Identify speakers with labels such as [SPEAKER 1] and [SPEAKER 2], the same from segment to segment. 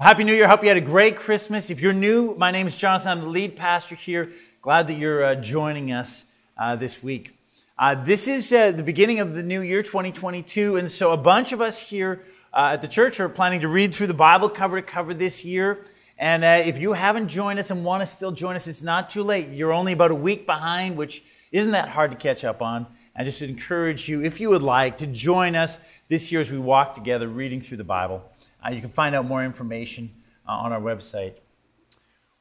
[SPEAKER 1] Happy New Year. Hope you had a great Christmas. If you're new, my name is Jonathan. I'm the lead pastor here. Glad that you're uh, joining us uh, this week. Uh, this is uh, the beginning of the new year, 2022, and so a bunch of us here uh, at the church are planning to read through the Bible cover to cover this year. And uh, if you haven't joined us and want to still join us, it's not too late. You're only about a week behind, which isn't that hard to catch up on. I just encourage you, if you would like, to join us this year as we walk together reading through the Bible. Uh, you can find out more information uh, on our website.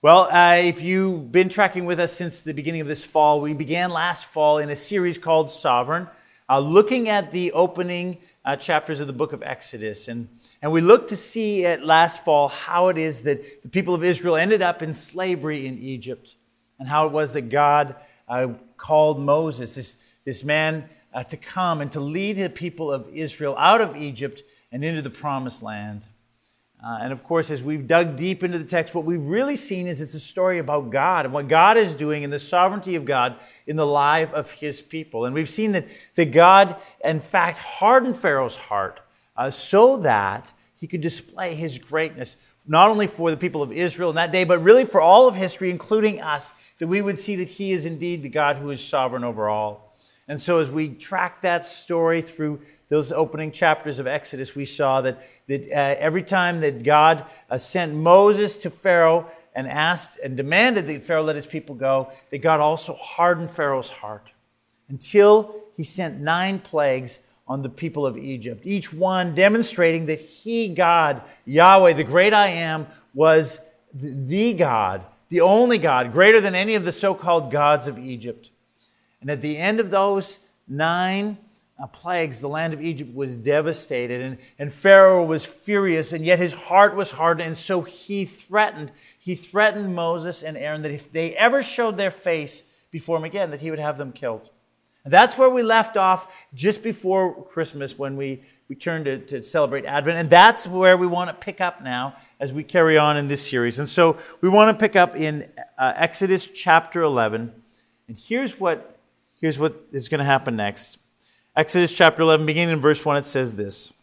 [SPEAKER 1] Well, uh, if you've been tracking with us since the beginning of this fall, we began last fall in a series called Sovereign, uh, looking at the opening uh, chapters of the book of Exodus. And, and we looked to see at last fall how it is that the people of Israel ended up in slavery in Egypt, and how it was that God uh, called Moses, this, this man, to come and to lead the people of Israel out of Egypt and into the promised land. Uh, and of course, as we've dug deep into the text, what we've really seen is it's a story about God and what God is doing and the sovereignty of God in the life of his people. And we've seen that, that God, in fact, hardened Pharaoh's heart uh, so that he could display his greatness, not only for the people of Israel in that day, but really for all of history, including us, that we would see that he is indeed the God who is sovereign over all. And so, as we track that story through those opening chapters of Exodus, we saw that, that uh, every time that God uh, sent Moses to Pharaoh and asked and demanded that Pharaoh let his people go, that God also hardened Pharaoh's heart until he sent nine plagues on the people of Egypt, each one demonstrating that he, God, Yahweh, the great I am, was the God, the only God, greater than any of the so called gods of Egypt. And at the end of those nine uh, plagues, the land of Egypt was devastated, and, and Pharaoh was furious, and yet his heart was hardened, and so he threatened. He threatened Moses and Aaron that if they ever showed their face before him again, that he would have them killed. And that's where we left off just before Christmas when we, we turned to, to celebrate Advent. And that's where we want to pick up now as we carry on in this series. And so we want to pick up in uh, Exodus chapter 11. And here's what Here's what is going to happen next. Exodus chapter 11, beginning in verse 1, it says this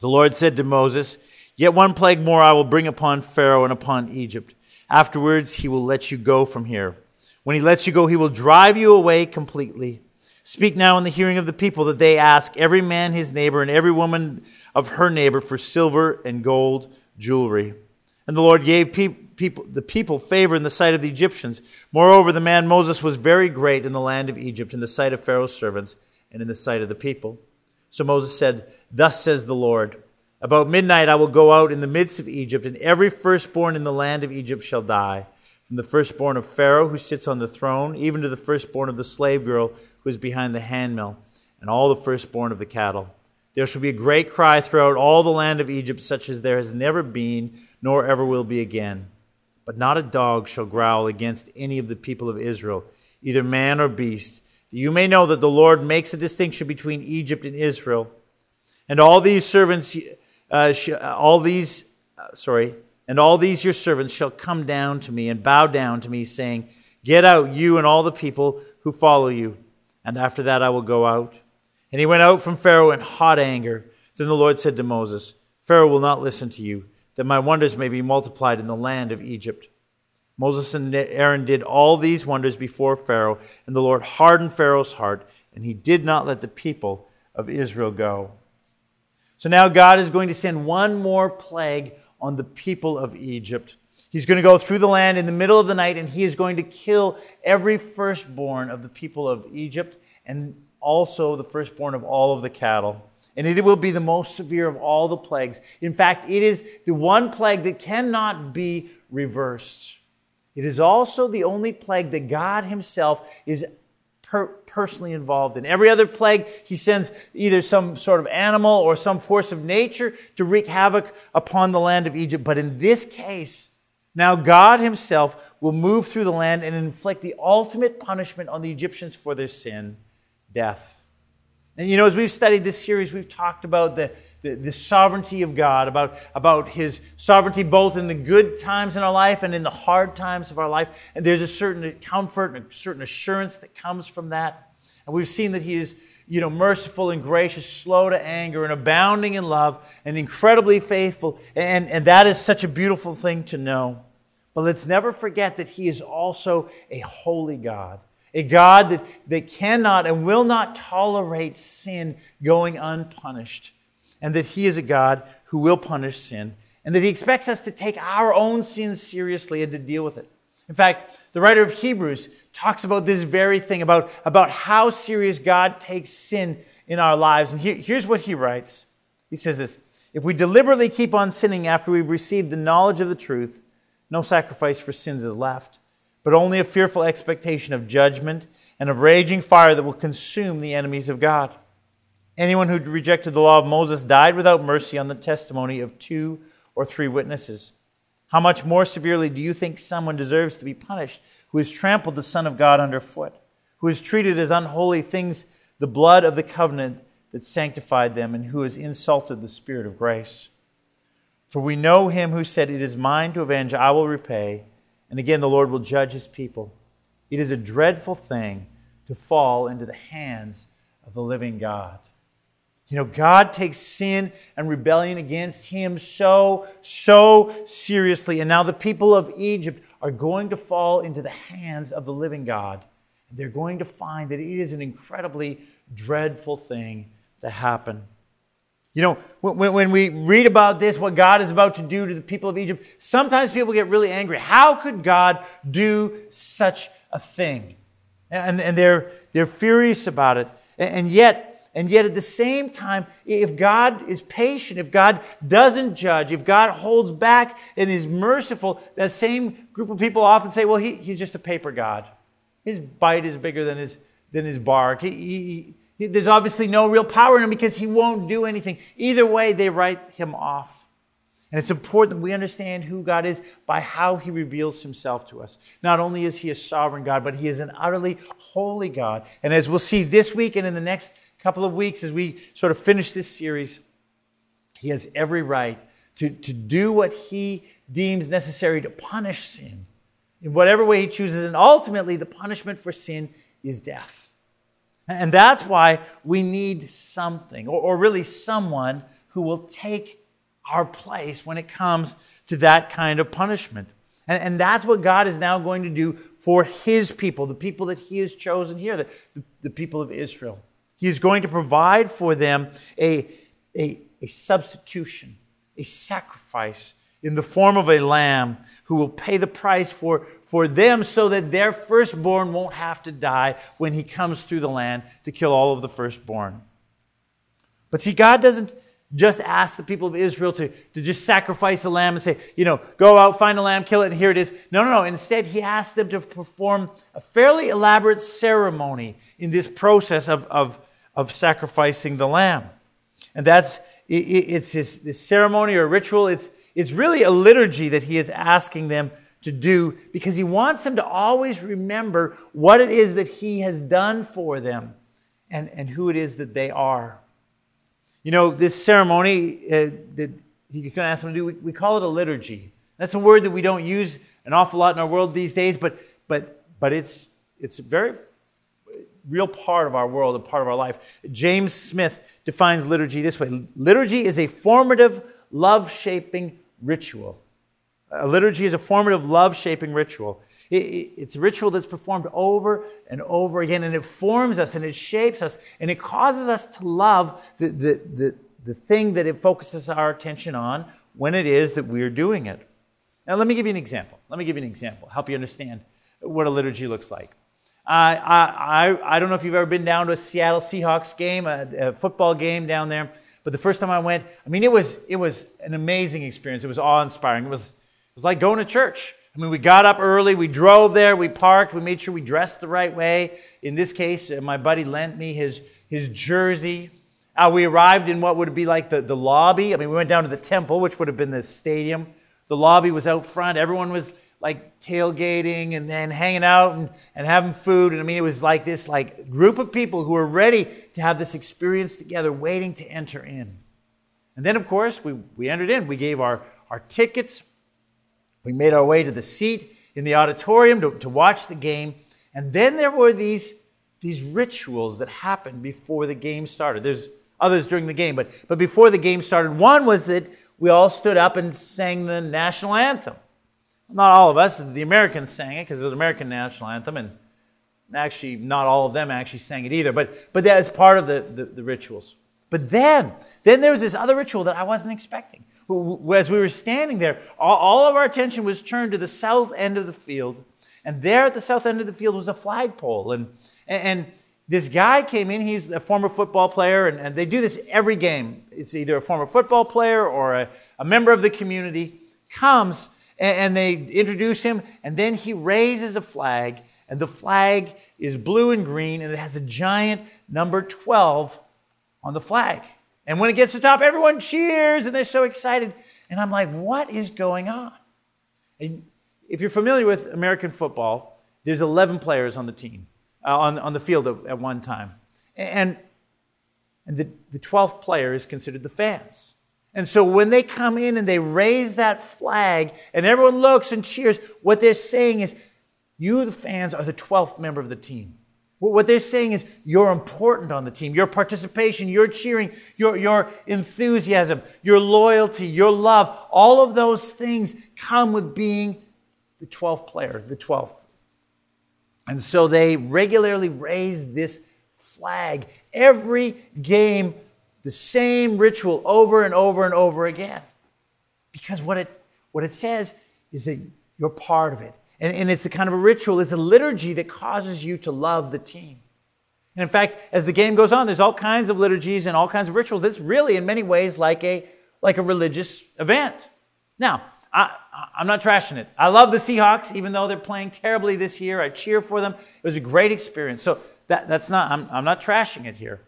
[SPEAKER 1] The Lord said to Moses, Yet one plague more I will bring upon Pharaoh and upon Egypt. Afterwards, he will let you go from here. When he lets you go, he will drive you away completely. Speak now in the hearing of the people that they ask every man his neighbor and every woman of her neighbor for silver and gold jewelry. And the Lord gave people people, the people favor in the sight of the Egyptians. Moreover, the man Moses was very great in the land of Egypt, in the sight of Pharaoh's servants, and in the sight of the people. So Moses said, Thus says the Lord, About midnight I will go out in the midst of Egypt, and every firstborn in the land of Egypt shall die, from the firstborn of Pharaoh who sits on the throne, even to the firstborn of the slave girl who is behind the handmill, and all the firstborn of the cattle. There shall be a great cry throughout all the land of Egypt, such as there has never been, nor ever will be again. But not a dog shall growl against any of the people of Israel, either man or beast. You may know that the Lord makes a distinction between Egypt and Israel. And all these servants, uh, sh- all these, uh, sorry, and all these your servants shall come down to me and bow down to me, saying, Get out, you and all the people who follow you. And after that I will go out. And he went out from Pharaoh in hot anger. Then the Lord said to Moses, Pharaoh will not listen to you that my wonders may be multiplied in the land of Egypt. Moses and Aaron did all these wonders before Pharaoh, and the Lord hardened Pharaoh's heart, and he did not let the people of Israel go. So now God is going to send one more plague on the people of Egypt. He's going to go through the land in the middle of the night, and he is going to kill every firstborn of the people of Egypt and also the firstborn of all of the cattle and it will be the most severe of all the plagues. In fact, it is the one plague that cannot be reversed. It is also the only plague that God Himself is per- personally involved in. Every other plague, He sends either some sort of animal or some force of nature to wreak havoc upon the land of Egypt. But in this case, now God Himself will move through the land and inflict the ultimate punishment on the Egyptians for their sin death. And you know, as we've studied this series, we've talked about the, the, the, sovereignty of God, about, about His sovereignty both in the good times in our life and in the hard times of our life. And there's a certain comfort and a certain assurance that comes from that. And we've seen that He is you know, merciful and gracious, slow to anger, and abounding in love, and incredibly faithful. And, and that is such a beautiful thing to know. But let's never forget that He is also a holy God, a God that, that cannot and will not tolerate sin going unpunished, and that He is a God who will punish sin, and that He expects us to take our own sins seriously and to deal with it. In fact, the writer of Hebrews talks about this very thing, about, about how serious God takes sin in our lives. And here, here's what he writes He says this If we deliberately keep on sinning after we've received the knowledge of the truth, no sacrifice for sins is left, but only a fearful expectation of judgment and of raging fire that will consume the enemies of God. Anyone who rejected the law of Moses died without mercy on the testimony of two or three witnesses. How much more severely do you think someone deserves to be punished who has trampled the Son of God underfoot, who has treated as unholy things the blood of the covenant that sanctified them, and who has insulted the Spirit of grace? For we know him who said, It is mine to avenge, I will repay. And again, the Lord will judge his people. It is a dreadful thing to fall into the hands of the living God. You know, God takes sin and rebellion against him so, so seriously. And now the people of Egypt are going to fall into the hands of the living God. They're going to find that it is an incredibly dreadful thing to happen. You know, when, when we read about this, what God is about to do to the people of Egypt, sometimes people get really angry. How could God do such a thing? And, and they're, they're furious about it. And yet, and yet, at the same time, if God is patient, if God doesn't judge, if God holds back and is merciful, that same group of people often say, well, he, he's just a paper God. His bite is bigger than his, than his bark. He, he, there's obviously no real power in him because he won't do anything. Either way, they write him off. And it's important that we understand who God is by how he reveals himself to us. Not only is he a sovereign God, but he is an utterly holy God. And as we'll see this week and in the next couple of weeks as we sort of finish this series, he has every right to, to do what he deems necessary to punish sin in whatever way he chooses. And ultimately, the punishment for sin is death. And that's why we need something, or, or really someone, who will take our place when it comes to that kind of punishment. And, and, that's what God is now going to do for his people, the people that he has chosen here, the, the, the people of Israel. He is going to provide for them a, a, a substitution, a sacrifice in the form of a lamb who will pay the price for, for them so that their firstborn won't have to die when he comes through the land to kill all of the firstborn. But see, God doesn't just ask the people of Israel to, to just sacrifice a lamb and say, you know, go out, find a lamb, kill it, and here it is. No, no, no. Instead, he asks them to perform a fairly elaborate ceremony in this process of, of of sacrificing the lamb. And that's, it's this, this ceremony or ritual. It's, it's really a liturgy that he is asking them to do because he wants them to always remember what it is that he has done for them and, and who it is that they are. You know, this ceremony uh, that going to ask them to do, we, we call it a liturgy. That's a word that we don't use an awful lot in our world these days, but, but, but it's, it's a very real part of our world, a part of our life. James Smith defines liturgy this way Liturgy is a formative, love shaping ritual. A liturgy is a formative, love shaping ritual. it's a ritual that's performed over and over again, and it forms us and it shapes us, and it causes us to love the, the, the, the thing that it focuses our attention on when it is that we're doing it. Now, let me give you an example. Let me give you an example, help you understand what a liturgy looks like. I, I, I don't know if you've ever been down to a Seattle Seahawks game, a, a, football game down there, but the first time I went, I mean, it was, it was an amazing experience. It was awe inspiring. It was, it was like going to church. I mean, we got up early, we drove there, we parked, we made sure we dressed the right way. In this case, uh, my buddy lent me his, his jersey. Uh, we arrived in what would be like the, the lobby. I mean, we went down to the temple, which would have been the stadium. The lobby was out front. Everyone was like tailgating and then hanging out and, and having food. And I mean, it was like this like group of people who were ready to have this experience together, waiting to enter in. And then, of course, we, we entered in. We gave our, our tickets. We made our way to the seat in the auditorium to, to watch the game. And then there were these these rituals that happened before the game started. There's others during the game, but, but before the game started, one was that we all stood up and sang the national anthem. Not all of us, the Americans sang it because it was the American national anthem, and actually, not all of them actually sang it either, but, but that is part of the, the, the rituals. But then, then there was this other ritual that I wasn't expecting. As we were standing there, all, of our attention was turned to the south end of the field, and there at the south end of the field was a flagpole, and, and, this guy came in, he's a former football player, and, and, they do this every game. It's either a former football player or a, a member of the community comes and, they introduce him, and then he raises a flag, and the flag is blue and green, and it has a giant number 12 on the flag. And when it gets to the top, everyone cheers, and they're so excited. And I'm like, what is going on? And if you're familiar with American football, there's 11 players on the team uh, on, on the field at, at one time. And, and the, the 12th player is considered the fans. And so when they come in and they raise that flag and everyone looks and cheers, what they're saying is, you, the fans, are the 12th member of the team. What they're saying is, you're important on the team. Your participation, your cheering, your, your enthusiasm, your loyalty, your love, all of those things come with being the 12th player, the 12th. And so they regularly raise this flag. Every game, the same ritual over and over and over again. Because what it, what it says is that you're part of it. And, and it's a kind of a ritual, it's a liturgy that causes you to love the team. And in fact, as the game goes on, there's all kinds of liturgies and all kinds of rituals. It's really, in many ways, like a, like a religious event. Now, I, I'm not trashing it. I love the Seahawks, even though they're playing terribly this year. I cheer for them. It was a great experience. So that, that's not, I'm, I'm not trashing it here.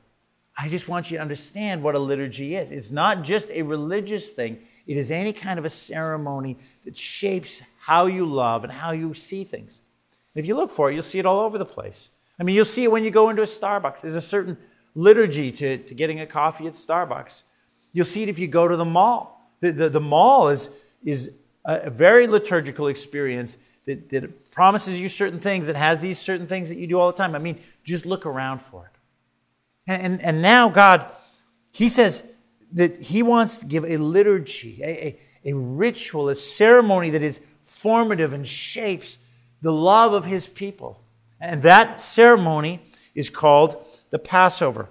[SPEAKER 1] I just want you to understand what a liturgy is. It's not just a religious thing, it is any kind of a ceremony that shapes how you love and how you see things. If you look for it, you'll see it all over the place. I mean, you'll see it when you go into a Starbucks. There's a certain liturgy to, to getting a coffee at Starbucks. You'll see it if you go to the mall. The, the, the mall is, is a very liturgical experience that, that promises you certain things and has these certain things that you do all the time. I mean, just look around for it. And, and, and now God, He says that He wants to give a liturgy, a, a, a ritual, a ceremony that is formative and shapes the love of His people. And that ceremony is called the Passover.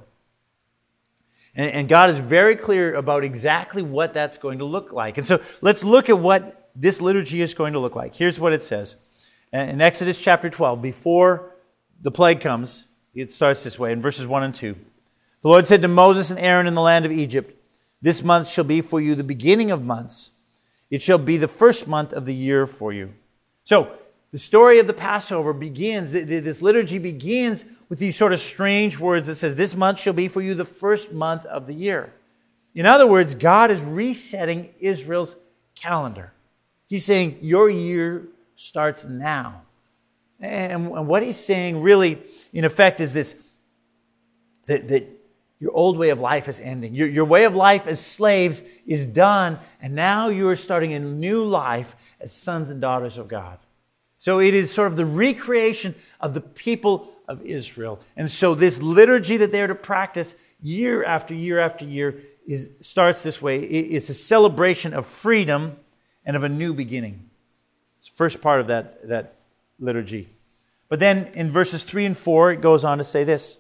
[SPEAKER 1] And, and God is very clear about exactly what that's going to look like. And so let's look at what this liturgy is going to look like. Here's what it says. In Exodus chapter 12, before the plague comes, it starts this way in verses 1 and 2. The Lord said to Moses and Aaron in the land of Egypt, This month shall be for you the beginning of months. It shall be the first month of the year for you. So, the story of the Passover begins, this liturgy begins with these sort of strange words that says, This month shall be for you the first month of the year. In other words, God is resetting Israel's calendar. He's saying, Your year starts now. And what he's saying, really, in effect, is this that, that your old way of life is ending. Your, your way of life as slaves is done, and now you are starting a new life as sons and daughters of God. So it is sort of the recreation of the people of Israel. And so this liturgy that they're to practice year after year after year is, starts this way. It's a celebration of freedom and of a new beginning. It's the first part of that, that liturgy. But then in verses 3 and 4, it goes on to say this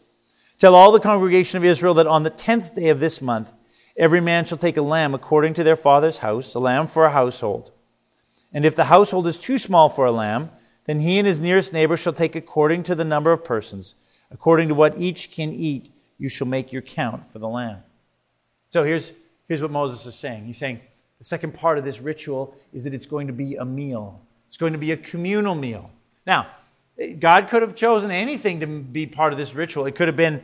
[SPEAKER 1] Tell all the congregation of Israel that on the tenth day of this month, every man shall take a lamb according to their father's house, a lamb for a household. And if the household is too small for a lamb, then he and his nearest neighbor shall take according to the number of persons. According to what each can eat, you shall make your count for the lamb. So here's, here's what Moses is saying. He's saying the second part of this ritual is that it's going to be a meal, it's going to be a communal meal. Now, God could have chosen anything to be part of this ritual. It could have been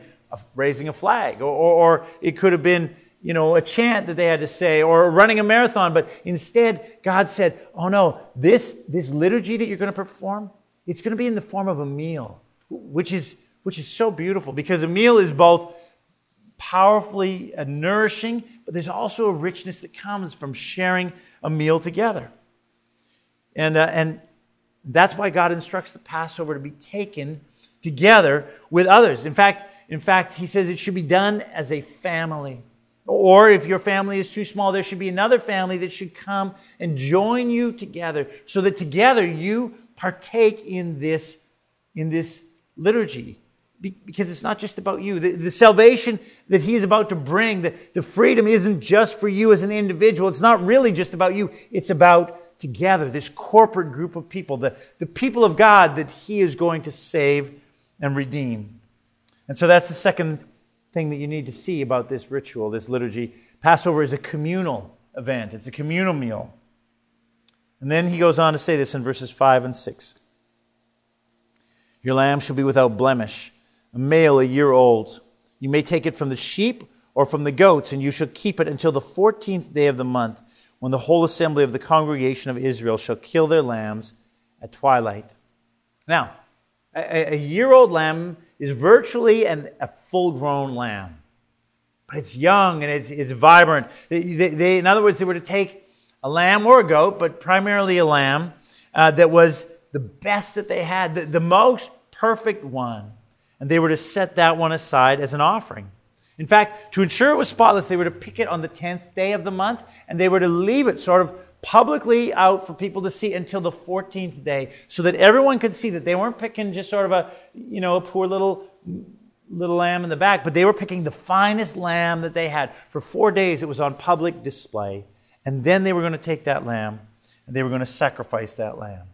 [SPEAKER 1] raising a flag, or, or, or it could have been you know, a chant that they had to say or running a marathon. But instead, God said, oh no, this, this liturgy that you're going to perform, it's going to be in the form of a meal, which is, which is so beautiful because a meal is both powerfully uh, nourishing, but there's also a richness that comes from sharing a meal together. And, uh, and that's why God instructs the Passover to be taken together with others. In fact, in fact, he says it should be done as a family. Or if your family is too small, there should be another family that should come and join you together so that together you partake in this, in this liturgy. Because it's not just about you. The, the salvation that he is about to bring, the, the freedom isn't just for you as an individual. It's not really just about you. It's about together, this corporate group of people, the, the people of God that he is going to save and redeem. And so that's the second thing that you need to see about this ritual, this liturgy. Passover is a communal event, it's a communal meal. And then he goes on to say this in verses 5 and 6 Your lamb shall be without blemish, a male a year old. You may take it from the sheep or from the goats, and you shall keep it until the 14th day of the month, when the whole assembly of the congregation of Israel shall kill their lambs at twilight. Now, a, a year old lamb is virtually an, a full grown lamb. But it's young and it's, it's vibrant. They, they, they, in other words, they were to take a lamb or a goat, but primarily a lamb uh, that was the best that they had, the, the most perfect one. And they were to set that one aside as an offering. In fact, to ensure it was spotless, they were to pick it on the 10th day of the month and they were to leave it sort of publicly out for people to see until the 14th day so that everyone could see that they weren't picking just sort of a, you know, a poor little little lamb in the back, but they were picking the finest lamb that they had. For 4 days it was on public display. And then they were going to take that lamb and they were going to sacrifice that lamb.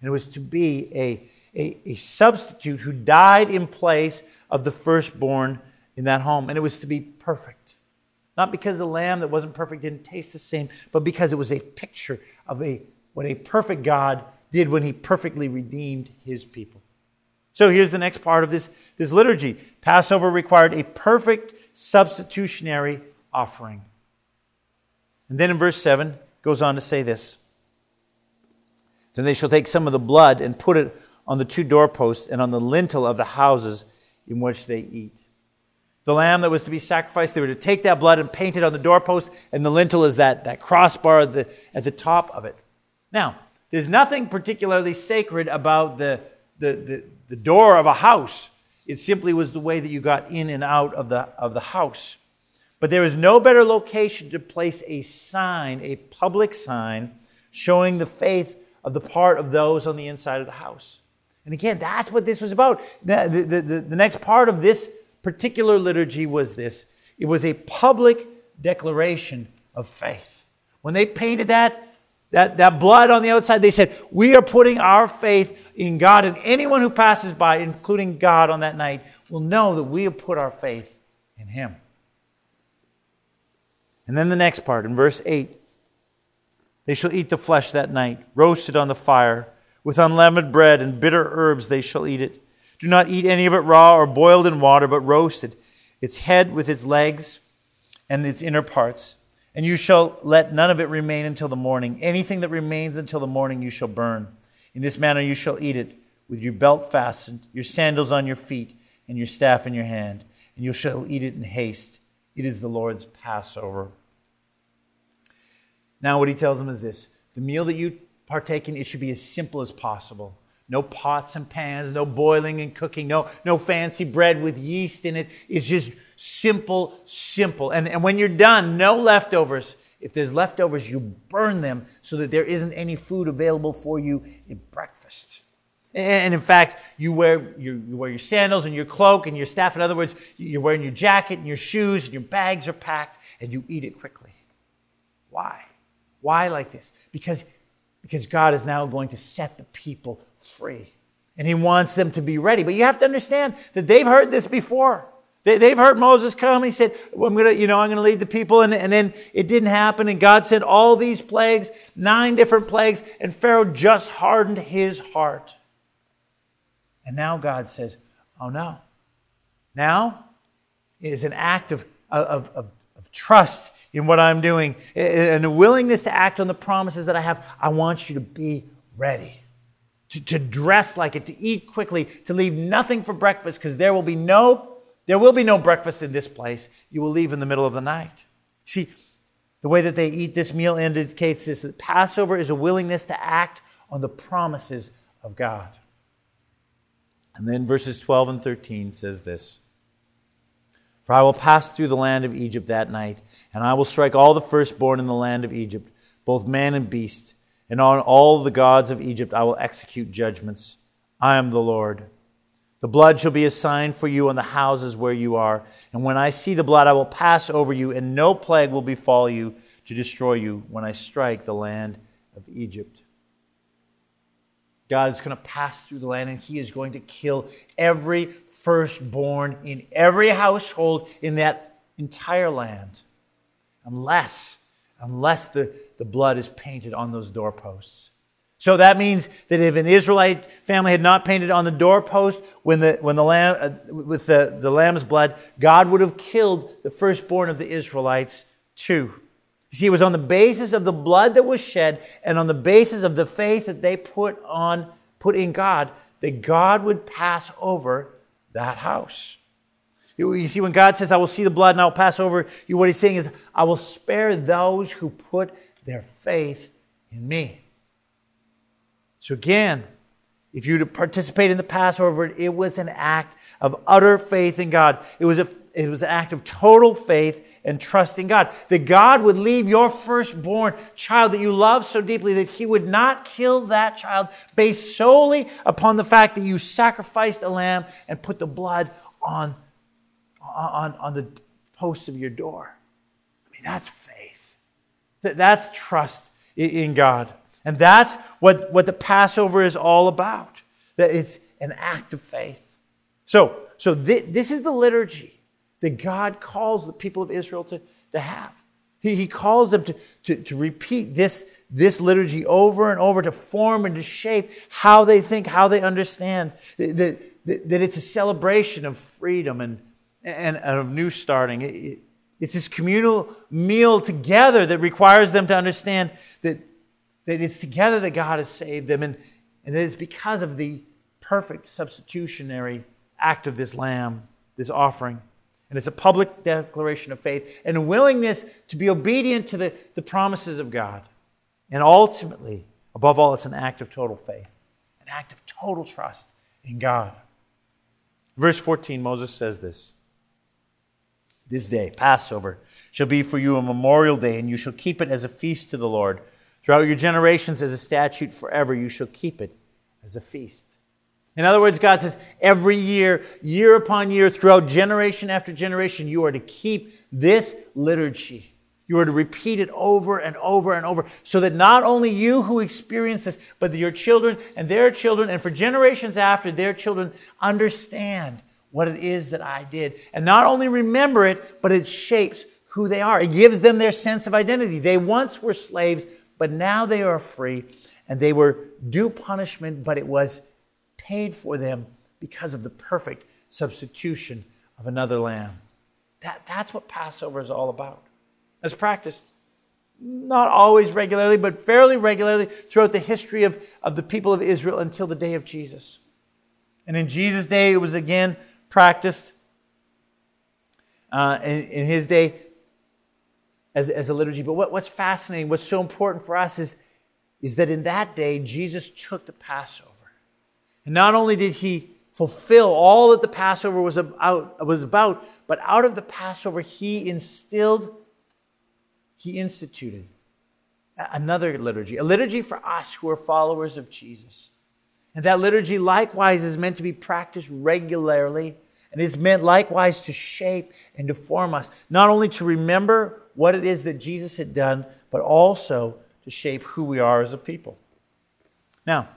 [SPEAKER 1] And it was to be a, a, a substitute who died in place of the firstborn in that home. And it was to be perfect. Not because the lamb that wasn't perfect didn't taste the same, but because it was a picture of a, what a perfect God did when he perfectly redeemed his people. So here's the next part of this, this liturgy Passover required a perfect substitutionary offering. And then in verse 7 goes on to say this Then they shall take some of the blood and put it on the two doorposts and on the lintel of the houses in which they eat the lamb that was to be sacrificed. They were to take that blood and paint it on the doorpost, and the lintel is that, that crossbar at the, at the top of it. Now, there's nothing particularly sacred about the, the, the, the door of a house. It simply was the way that you got in and out of the, of the house. But there is no better location to place a sign, a public sign, showing the faith of the part of those on the inside of the house. And again, that's what this was about. The, the, the, the next part of this particular liturgy was this it was a public declaration of faith. When they painted that, that, that blood on the outside, they said, We are putting our faith in God, and anyone who passes by, including God on that night, will know that we have put our faith in Him. And then the next part, in verse 8 they shall eat the flesh that night, roasted on the fire. With unleavened bread and bitter herbs they shall eat it. Do not eat any of it raw or boiled in water, but roasted, its head with its legs and its inner parts. And you shall let none of it remain until the morning. Anything that remains until the morning you shall burn. In this manner you shall eat it, with your belt fastened, your sandals on your feet, and your staff in your hand. And you shall eat it in haste. It is the Lord's Passover. Now, what he tells them is this the meal that you partake in, it should be as simple as possible. No pots and pans, no boiling and cooking, no, no fancy bread with yeast in it. It's just simple, simple. And, and when you're done, no leftovers. If there's leftovers, you burn them so that there isn't any food available for you at breakfast. And in fact, you wear, you wear your sandals and your cloak and your staff. In other words, you're wearing your jacket and your shoes and your bags are packed and you eat it quickly. Why? Why like this? Because because God is now going to set the people free. And he wants them to be ready. But you have to understand that they've heard this before. They, have heard Moses come. He said, well, I'm going to, you know, I'm going to lead the people. And, and then it didn't happen. And God sent all these plagues, nine different plagues. And Pharaoh just hardened his heart. And now God says, oh no. Now is an act of, of, of, of trust in what I'm doing and a willingness to act on the promises that I have, I want you to be ready. To, to dress like it, to eat quickly, to leave nothing for breakfast, because there will be no there will be no breakfast in this place. You will leave in the middle of the night. See, the way that they eat this meal indicates this that Passover is a willingness to act on the promises of God. And then verses 12 and 13 says this For I will pass through the land of Egypt that night, and I will strike all the firstborn in the land of Egypt, both man and beast, and on all the gods of Egypt I will execute judgments. I am the Lord. The blood shall be a sign for you on the houses where you are. And when I see the blood, I will pass over you, and no plague will befall you to destroy you when I strike the land of Egypt. God is going to pass through the land, and He is going to kill every firstborn in every household in that entire land, unless, unless the, the blood is painted on those doorposts. So that means that if an Israelite family had not painted on the doorpost when the, when the lamb, uh, with the, the lamb's blood, God would have killed the firstborn of the Israelites too. You see, it was on the basis of the blood that was shed and on the basis of the faith that they put on, put in God, that God would pass over that house. You see, when God says, I will see the blood and I will pass over you, what he's saying is, I will spare those who put their faith in me. So again, if you to participate in the Passover, it was an act of utter faith in God. It was, a, it was an act of total faith and trust in God. That God would leave your firstborn child that you love so deeply that he would not kill that child based solely upon the fact that you sacrificed a lamb and put the blood on, on, on the posts of your door. I mean, that's faith. That's trust in God. And that's what, what the Passover is all about. That it's an act of faith. So, so th- this is the liturgy that God calls the people of Israel to, to have. He, he calls them to, to, to repeat this, this liturgy over and over to form and to shape how they think, how they understand. That, that, that it's a celebration of freedom and, and, and of new starting. It, it's this communal meal together that requires them to understand that that it's together that God has saved them, and, and that it's because of the perfect substitutionary act of this lamb, this offering. And it's a public declaration of faith and a willingness to be obedient to the, the promises of God. And ultimately, above all, it's an act of total faith, an act of total trust in God. Verse 14, Moses says this This day, Passover, shall be for you a memorial day, and you shall keep it as a feast to the Lord. Throughout your generations, as a statute forever, you shall keep it as a feast. In other words, God says, every year, year upon year, throughout generation after generation, you are to keep this liturgy. You are to repeat it over and over and over so that not only you who experience this, but your children and their children, and for generations after, their children understand what it is that I did. And not only remember it, but it shapes who they are. It gives them their sense of identity. They once were slaves, but now they are free and they were due punishment, but it was paid for them because of the perfect substitution of another lamb. That, that's what Passover is all about. It's practiced not always regularly, but fairly regularly throughout the history of, of the people of Israel until the day of Jesus. And in Jesus' day, it was again practiced. Uh, in, in his day, as, as a liturgy. But what, what's fascinating, what's so important for us is, is that in that day, Jesus took the Passover. And not only did he fulfill all that the Passover was about, was about, but out of the Passover, he instilled, he instituted another liturgy, a liturgy for us who are followers of Jesus. And that liturgy likewise is meant to be practiced regularly and is meant likewise to shape and to form us, not only to remember what it is that Jesus had done, but also to shape who we are as a people. Now,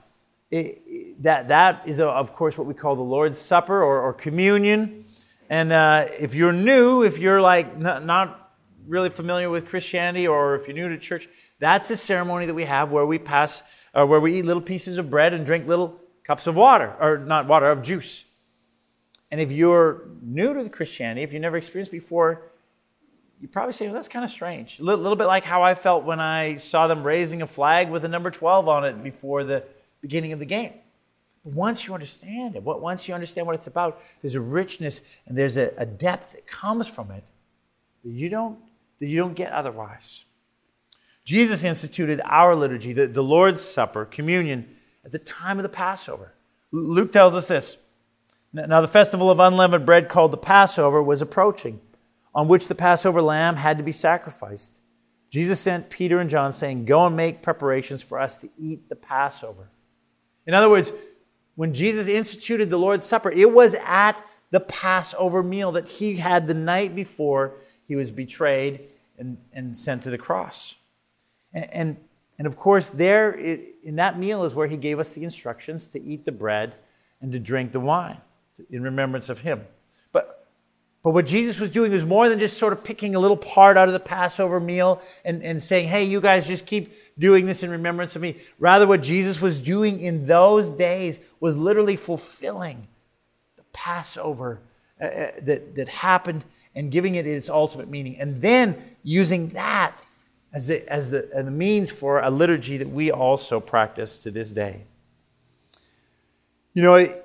[SPEAKER 1] it, that, that is, uh, of course, what we call the Lord's Supper or, or communion. And uh, if you're new, if you're like not, not really familiar with Christianity, or if you're new to church, that's the ceremony that we have where we pass, or where we eat little pieces of bread and drink little cups of water, or not water, of juice. And if you're new to the Christianity, if you've never experienced before, you probably say, well, that's kind of strange. A little, little, bit like how I felt when I saw them raising a flag with a number 12 on it before the beginning of the game. But once you understand it, once you understand what it's about, there's a richness and there's a, a depth that comes from it that you don't, that you don't get otherwise. Jesus instituted our liturgy, the, the Lord's Supper, communion, at the time of the Passover. Luke tells us this Now, the festival of unleavened bread called the Passover was approaching, on which the Passover lamb had to be sacrificed. Jesus sent Peter and John, saying, Go and make preparations for us to eat the Passover. In other words, when Jesus instituted the Lord's Supper, it was at the Passover meal that he had the night before he was betrayed and, and sent to the cross. And, and, and of course, there in that meal is where he gave us the instructions to eat the bread and to drink the wine in remembrance of him. But, what Jesus was doing was more than just sort of picking a little part out of the Passover meal and, and saying, hey, you guys just keep doing this in remembrance of me. Rather, what Jesus was doing in those days was literally fulfilling the Passover uh, uh that, that happened and giving it its ultimate meaning. And then using that as, the, as, the, as the means for a liturgy that we also practice to this day. You know,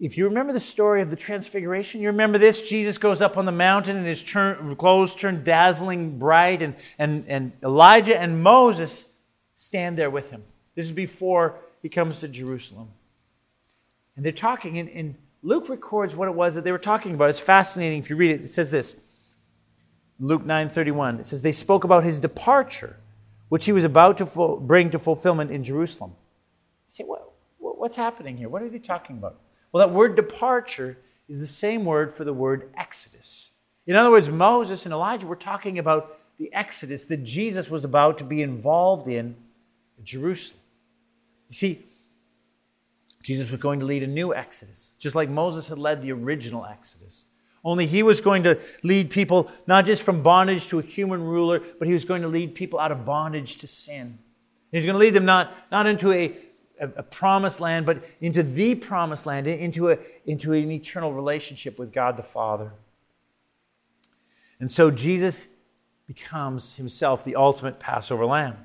[SPEAKER 1] if you remember the story of the transfiguration, you remember this Jesus goes up on the mountain and his turn, clothes turn dazzling bright, and, and, and Elijah and Moses stand there with him. This is before he comes to Jerusalem. And they're talking, and, and Luke records what it was that they were talking about. It's fascinating if you read it. It says this Luke 9:31. It says they spoke about his departure, which he was about to bring to fulfillment in Jerusalem. You say, what, what's happening here? What are they talking about? Well, that word departure is the same word for the word exodus. In other words, Moses and Elijah were talking about the exodus that Jesus was about to be involved in Jerusalem. You see, Jesus was going to lead a new exodus, just like Moses had led the original exodus. Only he was going to lead people not just from bondage to a human ruler, but he was going to lead people out of bondage to sin. He was going to lead them not, not into a, a, a promised land, but into the promised land, into, a, into an eternal relationship with God the Father. And so Jesus becomes himself the ultimate Passover lamb.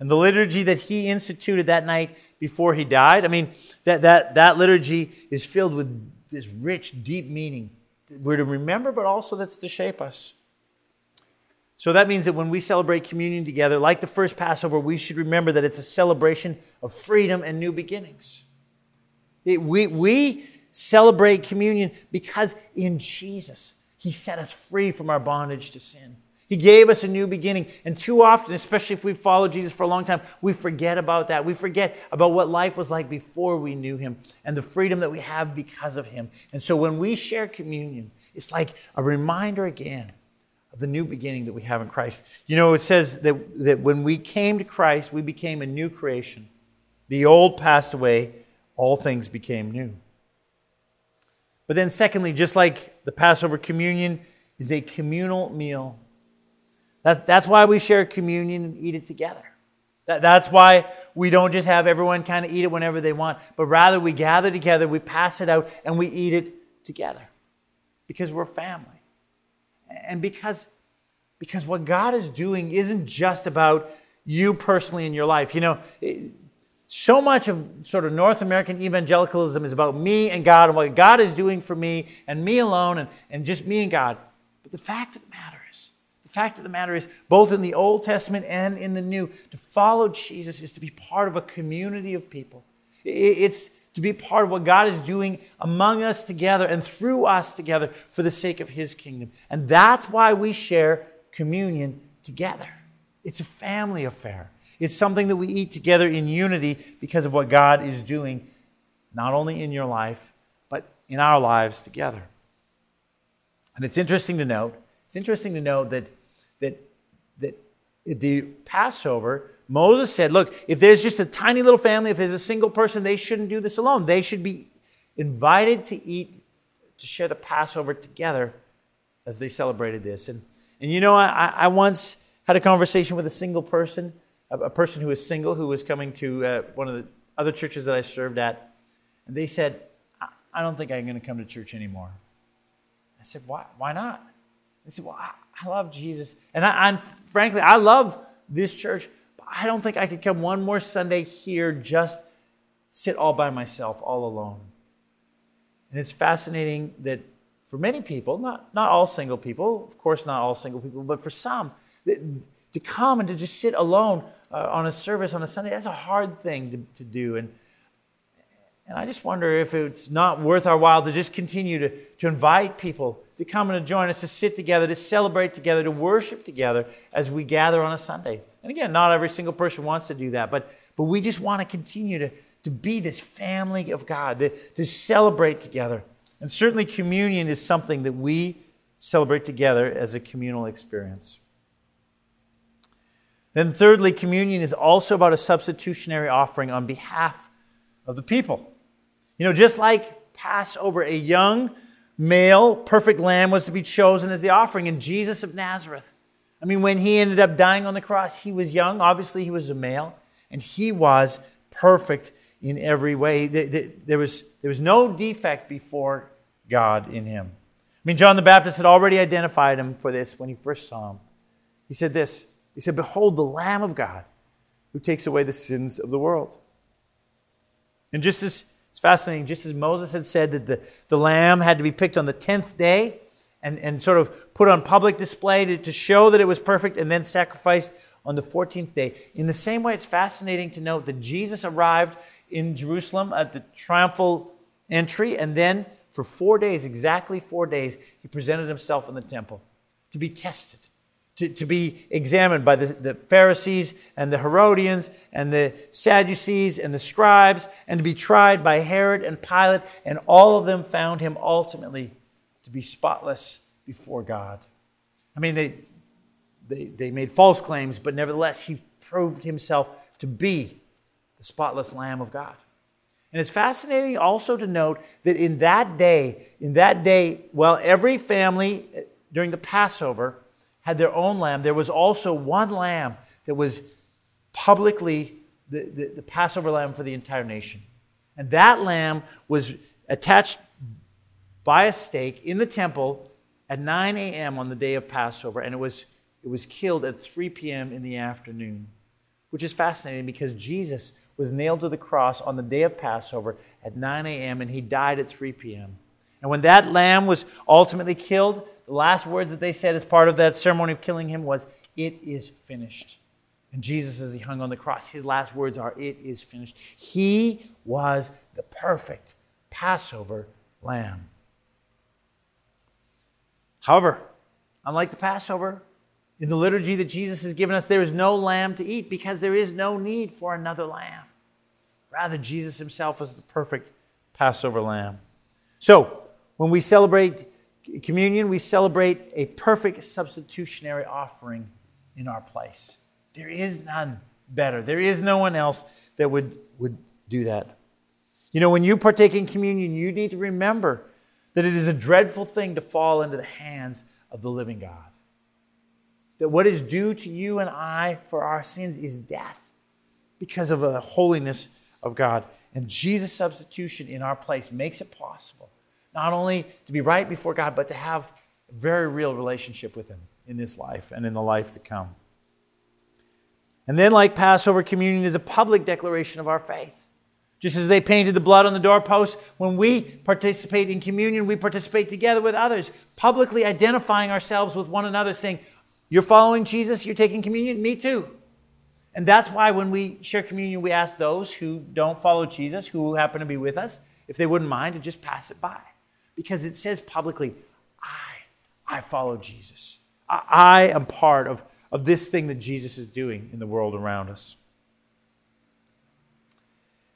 [SPEAKER 1] And the liturgy that he instituted that night before he died, I mean, that, that, that liturgy is filled with this rich, deep meaning. We're to remember, but also that's to shape us. So that means that when we celebrate communion together, like the first Passover, we should remember that it's a celebration of freedom and new beginnings. It, we, we celebrate communion because in Jesus, He set us free from our bondage to sin. He gave us a new beginning. And too often, especially if we've followed Jesus for a long time, we forget about that. We forget about what life was like before we knew Him and the freedom that we have because of Him. And so when we share communion, it's like a reminder again of the new beginning that we have in Christ. You know, it says that, that when we came to Christ, we became a new creation. The old passed away, all things became new. But then, secondly, just like the Passover communion is a communal meal, that, that's why we share communion and eat it together. That, that's why we don't just have everyone kind of eat it whenever they want, but rather we gather together, we pass it out, and we eat it together because we're family. And because, because what God is doing isn't just about you personally in your life. You know, so much of sort of North American evangelicalism is about me and God and what God is doing for me and me alone and, and just me and God. But the fact of the matter is, the fact of the matter is, both in the Old Testament and in the New, to follow Jesus is to be part of a community of people. It's to be part of what God is doing among us together and through us together for the sake of His kingdom. And that's why we share communion together. It's a family affair. It's something that we eat together in unity because of what God is doing, not only in your life, but in our lives together. And it's interesting to note, it's interesting to note that, that, that the Passover Moses said, Look, if there's just a tiny little family, if there's a single person, they shouldn't do this alone. They should be invited to eat, to share the Passover together as they celebrated this. And, and you know, I, I once had a conversation with a single person, a, a person who was single, who was coming to uh, one of the other churches that I served at. And they said, I, I don't think I'm going to come to church anymore. I said, Why, why not? They said, Well, I, I love Jesus. And I, I'm, frankly, I love this church. I don't think I could come one more Sunday here, just sit all by myself, all alone. And it's fascinating that for many people, not, not all single people, of course, not all single people, but for some, to come and to just sit alone uh, on a service on a Sunday, that's a hard thing to, to do. And, And I just wonder if it's not worth our while to just continue to, to invite people to come and to join us, to sit together, to celebrate together, to worship together as we gather on a Sunday. And again, not every single person wants to do that, but, but we just want to continue to, to be this family of God, to, to celebrate together. And certainly, communion is something that we celebrate together as a communal experience. Then, thirdly, communion is also about a substitutionary offering on behalf of the people. You know, just like Passover, a young male, perfect lamb was to be chosen as the offering, and Jesus of Nazareth. I mean, when he ended up dying on the cross, he was young. Obviously, he was a male, and he was perfect in every way. There was, there was no defect before God in him. I mean, John the Baptist had already identified him for this when he first saw him. He said this He said, Behold, the Lamb of God who takes away the sins of the world. And just as it's fascinating, just as Moses had said that the, the lamb had to be picked on the 10th day and, and sort of put on public display to, to show that it was perfect and then sacrificed on the 14th day. In the same way, it's fascinating to note that Jesus arrived in Jerusalem at the triumphal entry, and then for four days, exactly four days, he presented himself in the temple to be tested to, to be examined by the, the Pharisees and the Herodians and the Sadducees and the scribes and to be tried by Herod and Pilate, and all of them found him ultimately to be spotless before God. I mean, they, they, they made false claims, but nevertheless, he proved himself to be the spotless Lamb of God. And it's fascinating also to note that in that day, in that day, well, every family during the Passover had their own lamb, there was also one lamb that was publicly the, the, the, Passover lamb for the entire nation. And that lamb was attached by a stake in the temple at 9 a.m. on the day of Passover, and it was, it was killed at 3 p.m. in the afternoon, which is fascinating because Jesus was nailed to the cross on the day of Passover at 9 a.m., and he died at 3 p.m. And when that lamb was ultimately killed, the last words that they said as part of that ceremony of killing him was, It is finished. And Jesus, as he hung on the cross, his last words are, It is finished. He was the perfect Passover lamb. However, unlike the Passover, in the liturgy that Jesus has given us, there is no lamb to eat because there is no need for another lamb. Rather, Jesus himself is the perfect Passover lamb. So, when we celebrate communion, we celebrate a perfect substitutionary offering in our place. There is none better. There is no one else that would, would do that. You know, when you partake in communion, you need to remember that it is a dreadful thing to fall into the hands of the living God. That what is due to you and I for our sins is death because of the holiness of God. And Jesus' substitution in our place makes it possible not only to be right before God, but to have a very real relationship with Him in this life and in the life to come. And then, like Passover communion, is a public declaration of our faith. Just as they painted the blood on the doorpost, when we participate in communion, we participate together with others, publicly identifying ourselves with one another, saying, You're following Jesus, you're taking communion, me too. And that's why when we share communion, we ask those who don't follow Jesus, who happen to be with us, if they wouldn't mind to just pass it by because it says publicly, I, I follow Jesus. I, I am part of, of this thing that Jesus is doing in the world around us.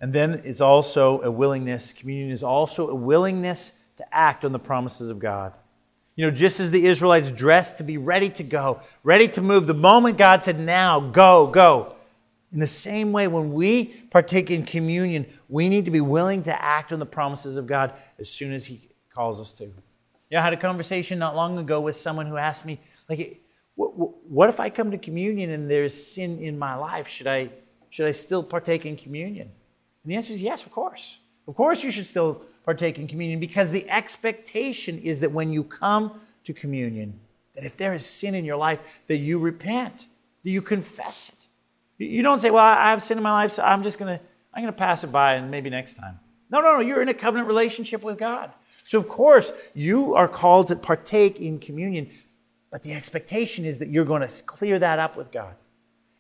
[SPEAKER 1] And then it's also a willingness, communion is also a willingness to act on the promises of God. You know, just as the Israelites dressed to be ready to go, ready to move, the moment God said, now, go, go. In the same way, when we partake in communion, we need to be willing to act on the promises of God as soon as He calls us to. You know, I had a conversation not long ago with someone who asked me, like, what if I come to communion and there's sin in my life? Should I, should I still partake in communion? And the answer is yes, of course. Of course, you should still partake in communion because the expectation is that when you come to communion, that if there is sin in your life, that you repent, that you confess it. You don't say, "Well, I have sin in my life, so I'm just gonna I'm gonna pass it by and maybe next time." No, no, no. You're in a covenant relationship with God. So, of course, you are called to partake in communion, but the expectation is that you're going to clear that up with God.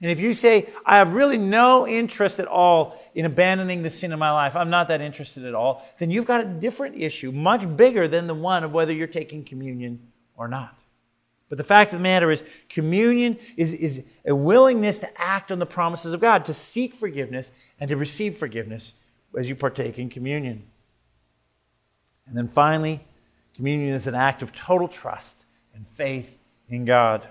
[SPEAKER 1] And if you say, I have really no interest at all in abandoning the sin in my life, I'm not that interested at all, then you've got a different issue, much bigger than the one of whether you're taking communion or not. But the fact of the matter is, communion is, is a willingness to act on the promises of God, to seek forgiveness and to receive forgiveness as you partake in communion. And then finally, communion is an act of total trust and faith in God.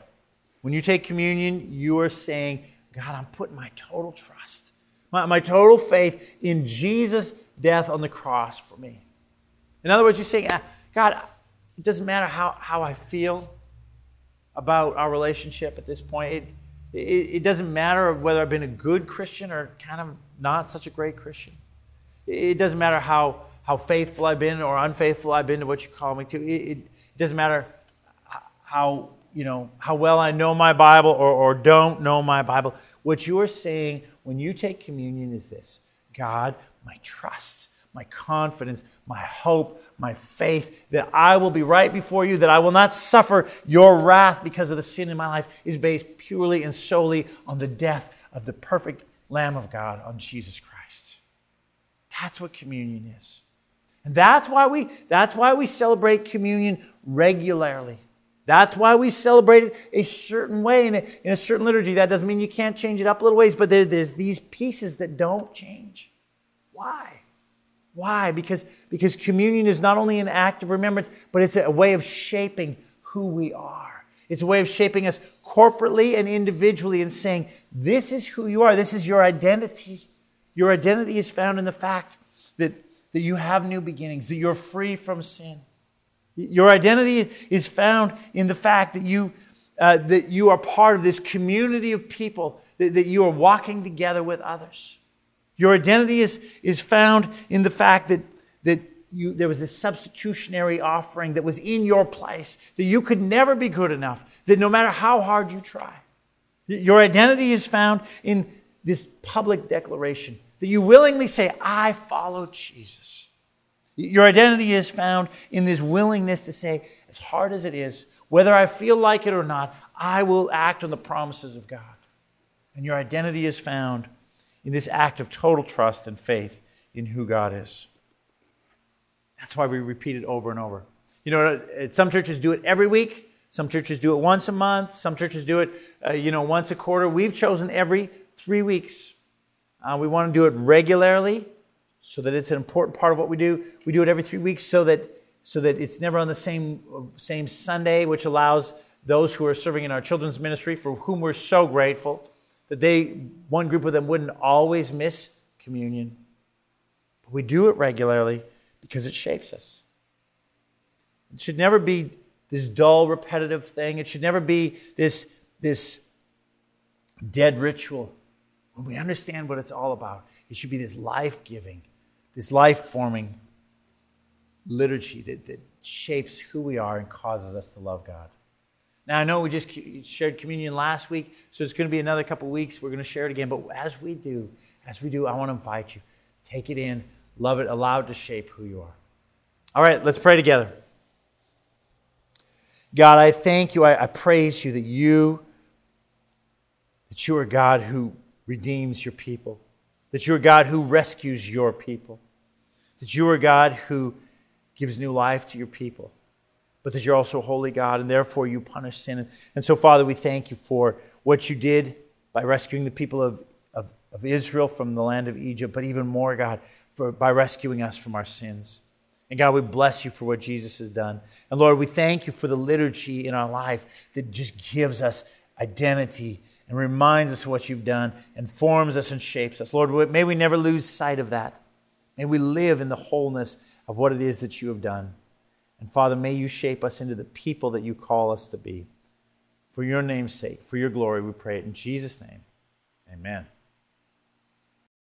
[SPEAKER 1] When you take communion, you are saying, God, I'm putting my total trust, my, my total faith in Jesus' death on the cross for me. In other words, you're saying, ah, God, it doesn't matter how, how I feel about our relationship at this point. It, it, it, doesn't matter whether I've been a good Christian or kind of not such a great Christian. It doesn't matter how, how faithful I've been or unfaithful I've been to what you call me to. It, it doesn't matter how, you know, how well I know my Bible or, or don't know my Bible. What you're saying when you take communion is this God, my trust my confidence, my hope, my faith that I will be right before you, that I will not suffer your wrath because of the sin in my life is based purely and solely on the death of the perfect Lamb of God, on Jesus Christ. That's what communion is. And that's why we, that's why we celebrate communion regularly. That's why we celebrate it a certain way in a, in a certain liturgy. That doesn't mean you can't change it up a little ways, but there, there's these pieces that don't change. Why? Why? Because, because communion is not only an act of remembrance, but it's a way of shaping who we are. It's a way of shaping us corporately and individually and saying, this is who you are. This is your identity. Your identity is found in the fact that, that you have new beginnings, that you're free from sin. Your identity is found in the fact that you, uh, that you are part of this community of people, that, that you are walking together with others. Your identity is, is found in the fact that, that you, there was a substitutionary offering that was in your place, that you could never be good enough, that no matter how hard you try. Your identity is found in this public declaration that you willingly say, I follow Jesus. Your identity is found in this willingness to say, as hard as it is, whether I feel like it or not, I will act on the promises of God. And your identity is found in this act of total trust and faith in who God is. That's why we repeat it over and over. You know, some churches do it every week. Some churches do it once a month. Some churches do it, uh, you know, once a quarter. We've chosen every three weeks. Uh, we want to do it regularly so that it's an important part of what we do. We do it every three weeks so that so that it's never on the same same Sunday, which allows those who are serving in our children's ministry, for whom we're so grateful, that they, one group of them wouldn't always miss communion. But we do it regularly because it shapes us. It should never be this dull, repetitive thing. It should never be this, this dead ritual. When we understand what it's all about, it should be this life giving, this life forming liturgy that, that shapes who we are and causes us to love God. Now, I know we just shared communion last week, so it's going to be another couple weeks. We're going to share it again. But as we do, as we do, I want to invite you. Take it in, love it, allow it to shape who you are. All right, let's pray together. God, I thank you. I, I praise you that you, that you are God who redeems your people, that you are God who rescues your people, that you are God who gives new life to your people but that you're also holy God, and therefore you punish sin. And so, Father, we thank you for what you did by rescuing the people of, of, of Israel from the land of Egypt, but even more, God, for, by rescuing us from our sins. And God, we bless you for what Jesus has done. And Lord, we thank you for the liturgy in our life that just gives us identity and reminds us of what you've done and forms us and shapes us. Lord, may we never lose sight of that. May we live in the wholeness of what it is that you have done. And Father, may you shape us into the people that you call us to be. For your name's sake, for your glory, we pray it in Jesus' name. Amen.